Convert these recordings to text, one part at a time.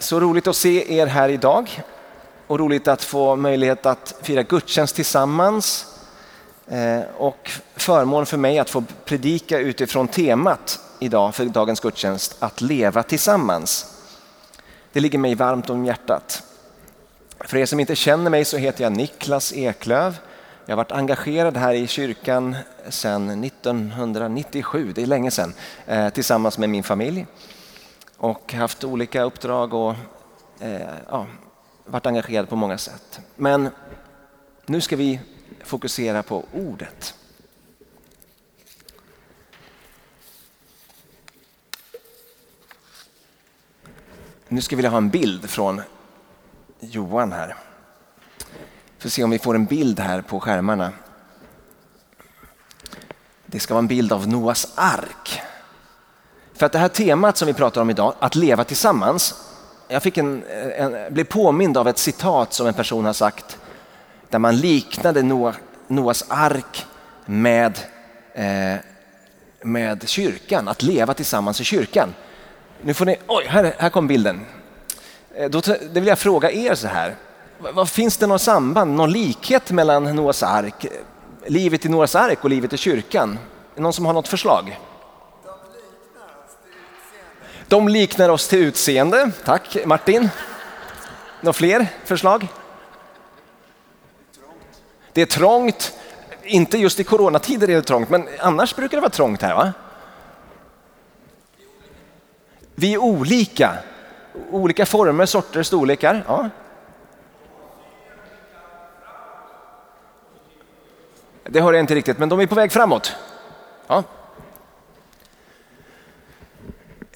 Så roligt att se er här idag och roligt att få möjlighet att fira gudstjänst tillsammans eh, och förmån för mig att få predika utifrån temat idag för dagens gudstjänst, att leva tillsammans. Det ligger mig varmt om hjärtat. För er som inte känner mig så heter jag Niklas Eklöv. Jag har varit engagerad här i kyrkan sedan 1997, det är länge sedan, eh, tillsammans med min familj och haft olika uppdrag och eh, ja, varit engagerad på många sätt. Men nu ska vi fokusera på ordet. Nu ska vi ha en bild från Johan här. För se om vi får en bild här på skärmarna. Det ska vara en bild av Noas ark. För att det här temat som vi pratar om idag, att leva tillsammans. Jag fick en, eh, en, blev påmind av ett citat som en person har sagt där man liknade Noah, Noas ark med, eh, med kyrkan, att leva tillsammans i kyrkan. Nu får ni, oj, här, här kom bilden. Eh, då, det vill jag fråga er så här. Vad, finns det något samband, någon likhet mellan Noas ark, livet i Noas ark och livet i kyrkan? Någon som har något förslag? De liknar oss till utseende. Tack Martin. Några fler förslag? Det är trångt. Inte just i coronatider är det trångt, men annars brukar det vara trångt här va? Vi är olika. Olika former, sorter, storlekar. Ja. Det hör jag inte riktigt, men de är på väg framåt. Ja.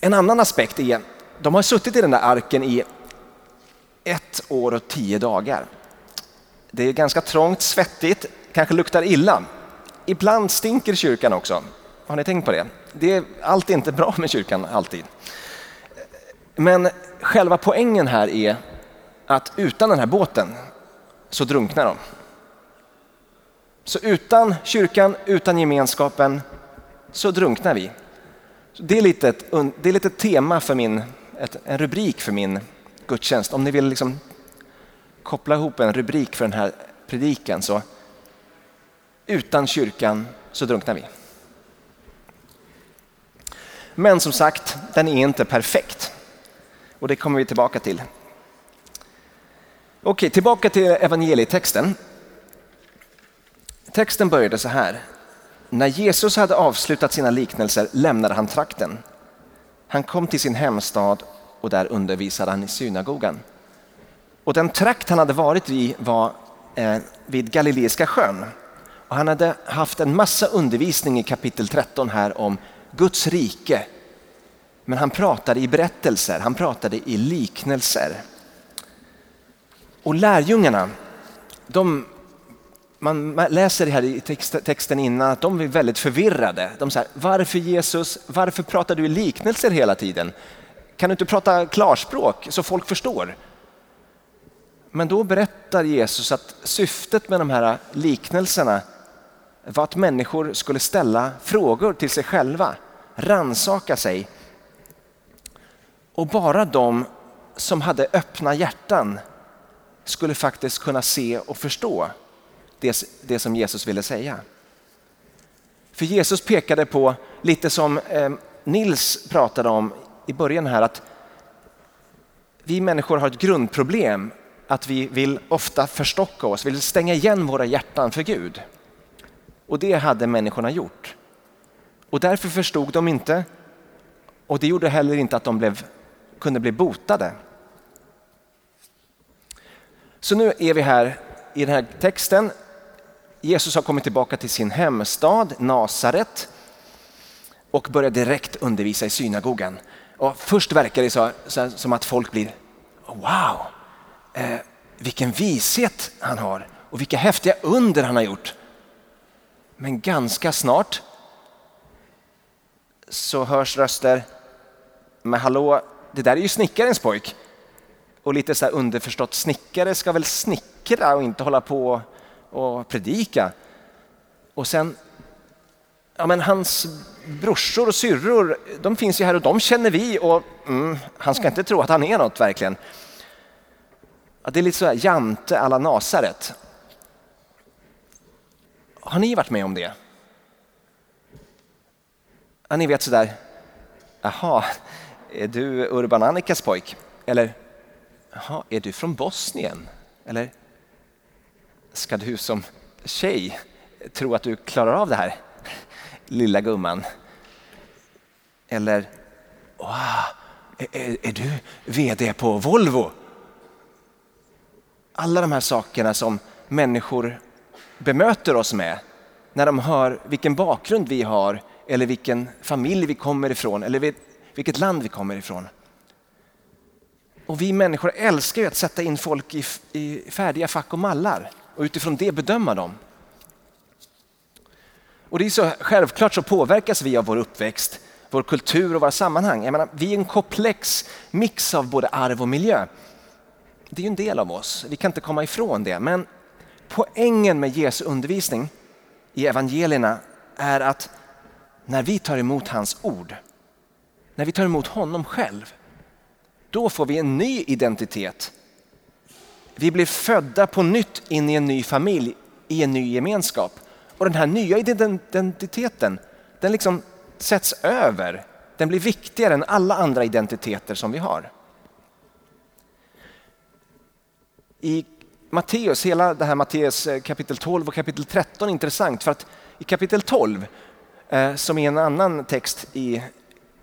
En annan aspekt är, de har suttit i den där arken i ett år och tio dagar. Det är ganska trångt, svettigt, kanske luktar illa. Ibland stinker kyrkan också. Har ni tänkt på det? det är, allt är inte bra med kyrkan alltid. Men själva poängen här är att utan den här båten så drunknar de. Så utan kyrkan, utan gemenskapen så drunknar vi. Det är lite ett, det är lite ett tema för min, ett, en rubrik för min gudstjänst. Om ni vill liksom koppla ihop en rubrik för den här predikan så utan kyrkan så drunknar vi. Men som sagt, den är inte perfekt. Och det kommer vi tillbaka till. Okej, tillbaka till evangelietexten. Texten började så här. När Jesus hade avslutat sina liknelser lämnade han trakten. Han kom till sin hemstad och där undervisade han i synagogan. Och den trakt han hade varit i var eh, vid Galileiska sjön. Och han hade haft en massa undervisning i kapitel 13 här om Guds rike. Men han pratade i berättelser, han pratade i liknelser. Och lärjungarna, de man läser det här i texten innan att de är väldigt förvirrade. De säger, varför Jesus, varför pratar du i liknelser hela tiden? Kan du inte prata klarspråk så folk förstår? Men då berättar Jesus att syftet med de här liknelserna var att människor skulle ställa frågor till sig själva, ransaka sig. Och bara de som hade öppna hjärtan skulle faktiskt kunna se och förstå det, det som Jesus ville säga. För Jesus pekade på, lite som eh, Nils pratade om i början här, att vi människor har ett grundproblem att vi vill ofta förstocka oss, vill stänga igen våra hjärtan för Gud. Och det hade människorna gjort. Och därför förstod de inte och det gjorde heller inte att de blev, kunde bli botade. Så nu är vi här i den här texten Jesus har kommit tillbaka till sin hemstad Nasaret och börjar direkt undervisa i synagogan. Och först verkar det så, så som att folk blir wow, eh, vilken vishet han har och vilka häftiga under han har gjort. Men ganska snart så hörs röster, men hallå, det där är ju snickarens pojk. Och lite så här underförstått, snickare ska väl snickra och inte hålla på och predika. Och sen ja, men hans brorsor och syrror, de finns ju här och de känner vi och mm, han ska inte tro att han är något verkligen. Ja, det är lite så här Jante alla Nasaret. Har ni varit med om det? Ja, ni vet sådär, jaha, är du Urban Annikas pojk? Eller, jaha, är du från Bosnien? Eller, ska du som tjej tro att du klarar av det här? Lilla gumman. Eller, wow, är, är du VD på Volvo? Alla de här sakerna som människor bemöter oss med när de hör vilken bakgrund vi har eller vilken familj vi kommer ifrån eller vilket land vi kommer ifrån. Och vi människor älskar ju att sätta in folk i, i färdiga fack och mallar och utifrån det bedöma dem. Och det är så självklart så påverkas vi av vår uppväxt, vår kultur och våra sammanhang. Jag menar, vi är en komplex mix av både arv och miljö. Det är ju en del av oss, vi kan inte komma ifrån det. Men poängen med Jesu undervisning i evangelierna är att när vi tar emot hans ord, när vi tar emot honom själv, då får vi en ny identitet. Vi blir födda på nytt in i en ny familj, i en ny gemenskap. Och den här nya identiteten, den liksom sätts över. Den blir viktigare än alla andra identiteter som vi har. I Matteus, hela det här Matteus eh, kapitel 12 och kapitel 13 är intressant för att i kapitel 12, eh, som är en annan text i,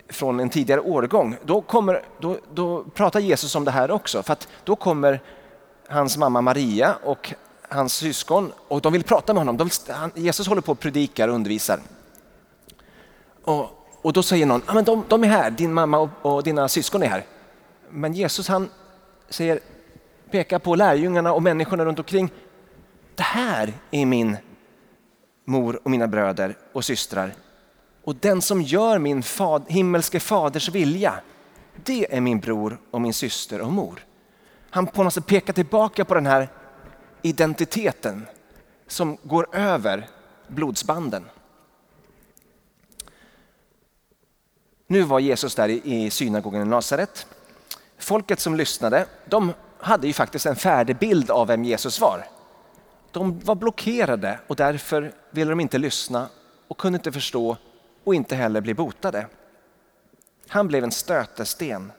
från en tidigare årgång, då, kommer, då, då pratar Jesus om det här också. För att då kommer hans mamma Maria och hans syskon och de vill prata med honom. Vill, han, Jesus håller på och predikar och undervisar. Och, och då säger någon, ah, men de, de är här, din mamma och, och dina syskon är här. Men Jesus han säger, pekar på lärjungarna och människorna runt omkring. Det här är min mor och mina bröder och systrar. Och den som gör min fad, himmelske faders vilja, det är min bror och min syster och mor. Han på något sätt pekar tillbaka på den här identiteten som går över blodsbanden. Nu var Jesus där i synagogan i Nasaret. Folket som lyssnade, de hade ju faktiskt en färdig bild av vem Jesus var. De var blockerade och därför ville de inte lyssna och kunde inte förstå och inte heller bli botade. Han blev en stötesten.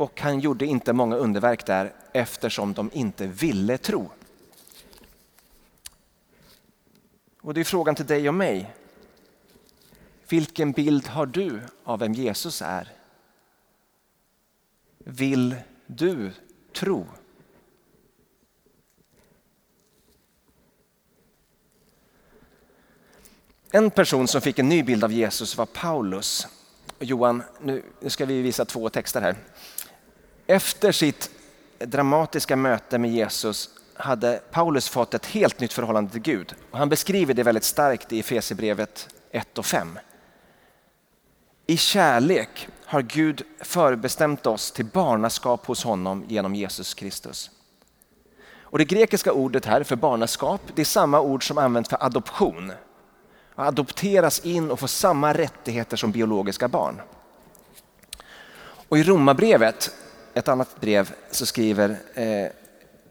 Och han gjorde inte många underverk där eftersom de inte ville tro. Och det är frågan till dig och mig. Vilken bild har du av vem Jesus är? Vill du tro? En person som fick en ny bild av Jesus var Paulus. Johan, nu ska vi visa två texter här. Efter sitt dramatiska möte med Jesus hade Paulus fått ett helt nytt förhållande till Gud. Han beskriver det väldigt starkt i Efesierbrevet 1 och 5. I kärlek har Gud förbestämt oss till barnaskap hos honom genom Jesus Kristus. Och det grekiska ordet här för barnaskap det är samma ord som används för adoption. Att adopteras in och få samma rättigheter som biologiska barn. Och i Romarbrevet, ett annat brev, så skriver eh,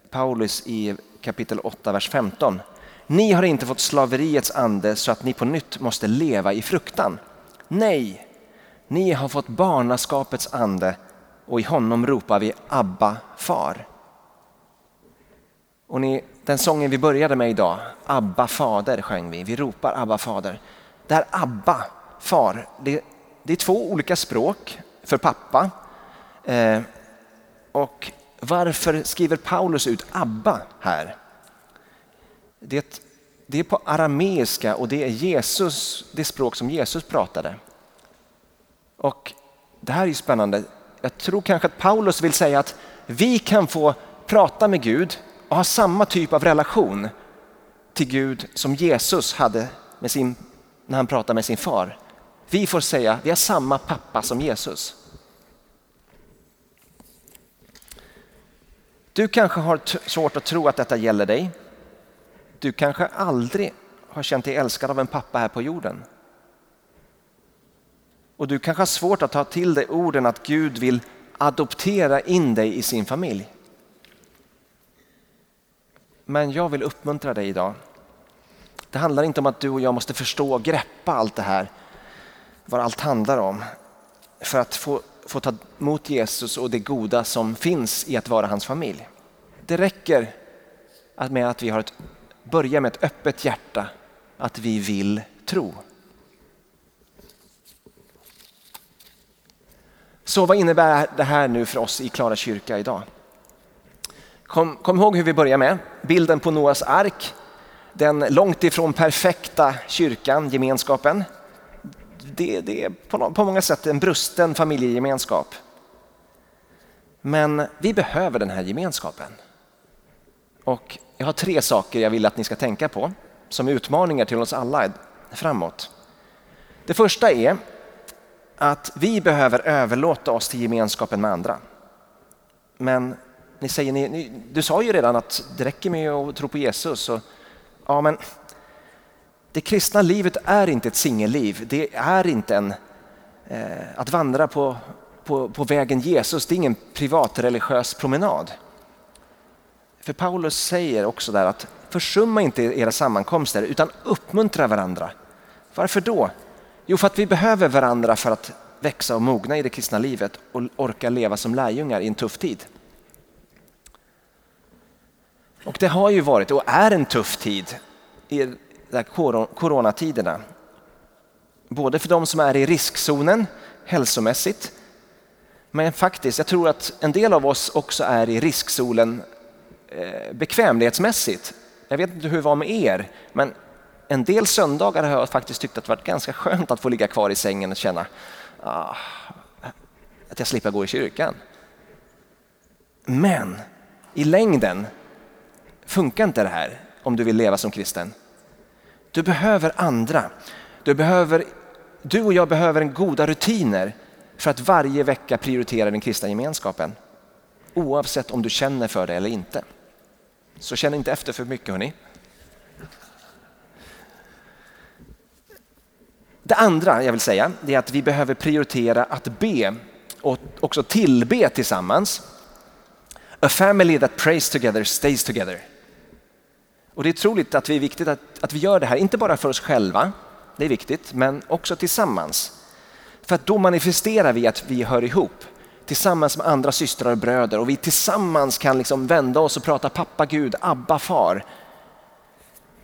Paulus i kapitel 8, vers 15. Ni har inte fått slaveriets ande så att ni på nytt måste leva i fruktan. Nej, ni har fått barnaskapets ande och i honom ropar vi Abba far. Och ni, den sången vi började med idag, Abba fader sjöng vi. Vi ropar Abba fader. Det här Abba far, det, det är två olika språk för pappa. Eh, och varför skriver Paulus ut Abba här? Det, det är på arameiska och det är Jesus, det språk som Jesus pratade. Och det här är ju spännande. Jag tror kanske att Paulus vill säga att vi kan få prata med Gud och ha samma typ av relation till Gud som Jesus hade med sin, när han pratade med sin far. Vi får säga att vi har samma pappa som Jesus. Du kanske har svårt att tro att detta gäller dig. Du kanske aldrig har känt dig älskad av en pappa här på jorden. Och du kanske har svårt att ta till dig orden att Gud vill adoptera in dig i sin familj. Men jag vill uppmuntra dig idag. Det handlar inte om att du och jag måste förstå och greppa allt det här, vad allt handlar om, för att få, få ta emot Jesus och det goda som finns i att vara hans familj. Det räcker med att vi har ett, börjar med ett öppet hjärta, att vi vill tro. Så vad innebär det här nu för oss i Klara kyrka idag? Kom, kom ihåg hur vi börjar med bilden på Noas ark. Den långt ifrån perfekta kyrkan, gemenskapen. Det, det är på, på många sätt en brusten familjegemenskap. Men vi behöver den här gemenskapen. Och jag har tre saker jag vill att ni ska tänka på som utmaningar till oss alla framåt. Det första är att vi behöver överlåta oss till gemenskapen med andra. Men ni säger, ni, ni, du sa ju redan att det räcker med att tro på Jesus. Och, ja, men det kristna livet är inte ett singelliv. Det är inte en, eh, att vandra på, på, på vägen Jesus. Det är ingen privatreligiös promenad. För Paulus säger också där att försumma inte era sammankomster utan uppmuntra varandra. Varför då? Jo, för att vi behöver varandra för att växa och mogna i det kristna livet och orka leva som lärjungar i en tuff tid. Och det har ju varit och är en tuff tid coronatiderna. Både för de som är i riskzonen hälsomässigt, men faktiskt, jag tror att en del av oss också är i riskzonen eh, bekvämlighetsmässigt. Jag vet inte hur det var med er, men en del söndagar har jag faktiskt tyckt att det varit ganska skönt att få ligga kvar i sängen och känna ah, att jag slipper gå i kyrkan. Men i längden funkar inte det här om du vill leva som kristen. Du behöver andra. Du, behöver, du och jag behöver en goda rutiner för att varje vecka prioritera den kristna gemenskapen. Oavsett om du känner för det eller inte. Så känn inte efter för mycket hörni. Det andra jag vill säga är att vi behöver prioritera att be och också tillbe tillsammans. A family that prays together stays together. Och det är troligt att det är viktigt att, att vi gör det här, inte bara för oss själva, det är viktigt, men också tillsammans. För att då manifesterar vi att vi hör ihop tillsammans med andra systrar och bröder och vi tillsammans kan liksom vända oss och prata pappa Gud, Abba far.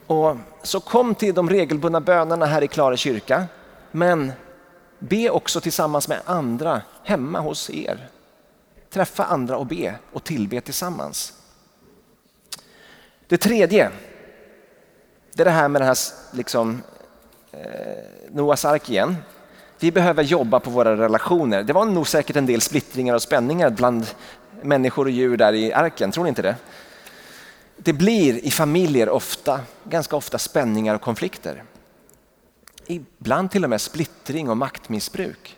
Och så kom till de regelbundna bönerna här i Klara kyrka, men be också tillsammans med andra hemma hos er. Träffa andra och be och tillbe tillsammans. Det tredje, det är det här med den här liksom, eh, Noas ark igen. Vi behöver jobba på våra relationer. Det var nog säkert en del splittringar och spänningar bland människor och djur där i arken, tror ni inte det? Det blir i familjer ofta, ganska ofta spänningar och konflikter. Ibland till och med splittring och maktmissbruk.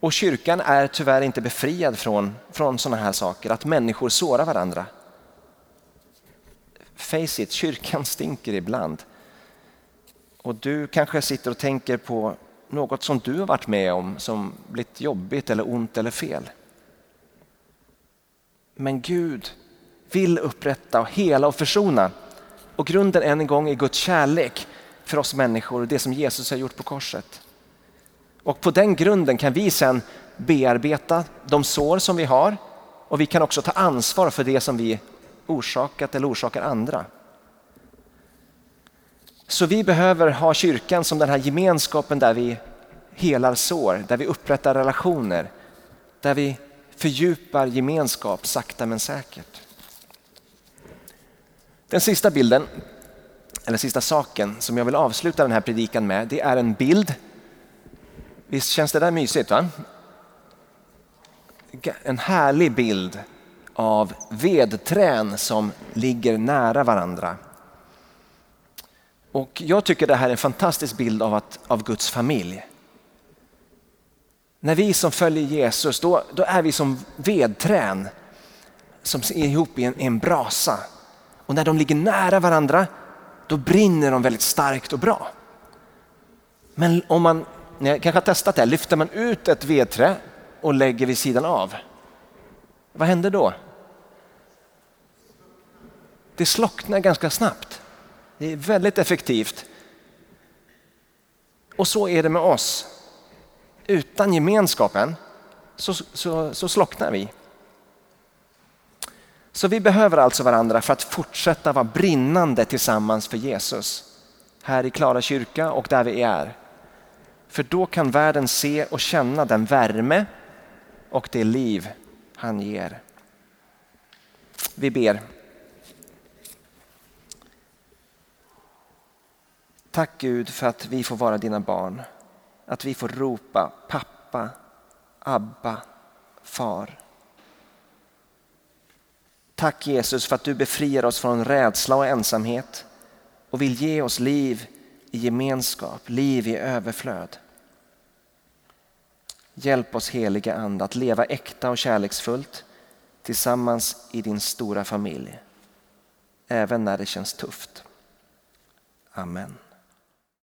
Och kyrkan är tyvärr inte befriad från, från sådana här saker, att människor sårar varandra face it, kyrkan stinker ibland. Och du kanske sitter och tänker på något som du har varit med om som blivit jobbigt eller ont eller fel. Men Gud vill upprätta och hela och försona. Och grunden än en gång är Guds kärlek för oss människor och det som Jesus har gjort på korset. Och på den grunden kan vi sedan bearbeta de sår som vi har och vi kan också ta ansvar för det som vi orsakat eller orsakar andra. Så vi behöver ha kyrkan som den här gemenskapen där vi helar sår, där vi upprättar relationer, där vi fördjupar gemenskap sakta men säkert. Den sista bilden, eller sista saken som jag vill avsluta den här predikan med, det är en bild. Visst känns det där mysigt? va? En härlig bild av vedträn som ligger nära varandra. Och jag tycker det här är en fantastisk bild av, att, av Guds familj. När vi som följer Jesus, då, då är vi som vedträn som är ihop i en, i en brasa. Och när de ligger nära varandra, då brinner de väldigt starkt och bra. Men om man, ni kanske har testat det, lyfter man ut ett vedträ och lägger vid sidan av. Vad händer då? Det slocknar ganska snabbt. Det är väldigt effektivt. Och så är det med oss. Utan gemenskapen så, så, så slocknar vi. Så vi behöver alltså varandra för att fortsätta vara brinnande tillsammans för Jesus. Här i Klara kyrka och där vi är. För då kan världen se och känna den värme och det liv han ger. Vi ber. Tack Gud för att vi får vara dina barn. Att vi får ropa pappa, Abba, far. Tack Jesus för att du befriar oss från rädsla och ensamhet och vill ge oss liv i gemenskap, liv i överflöd. Hjälp oss heliga Ande att leva äkta och kärleksfullt tillsammans i din stora familj. Även när det känns tufft. Amen.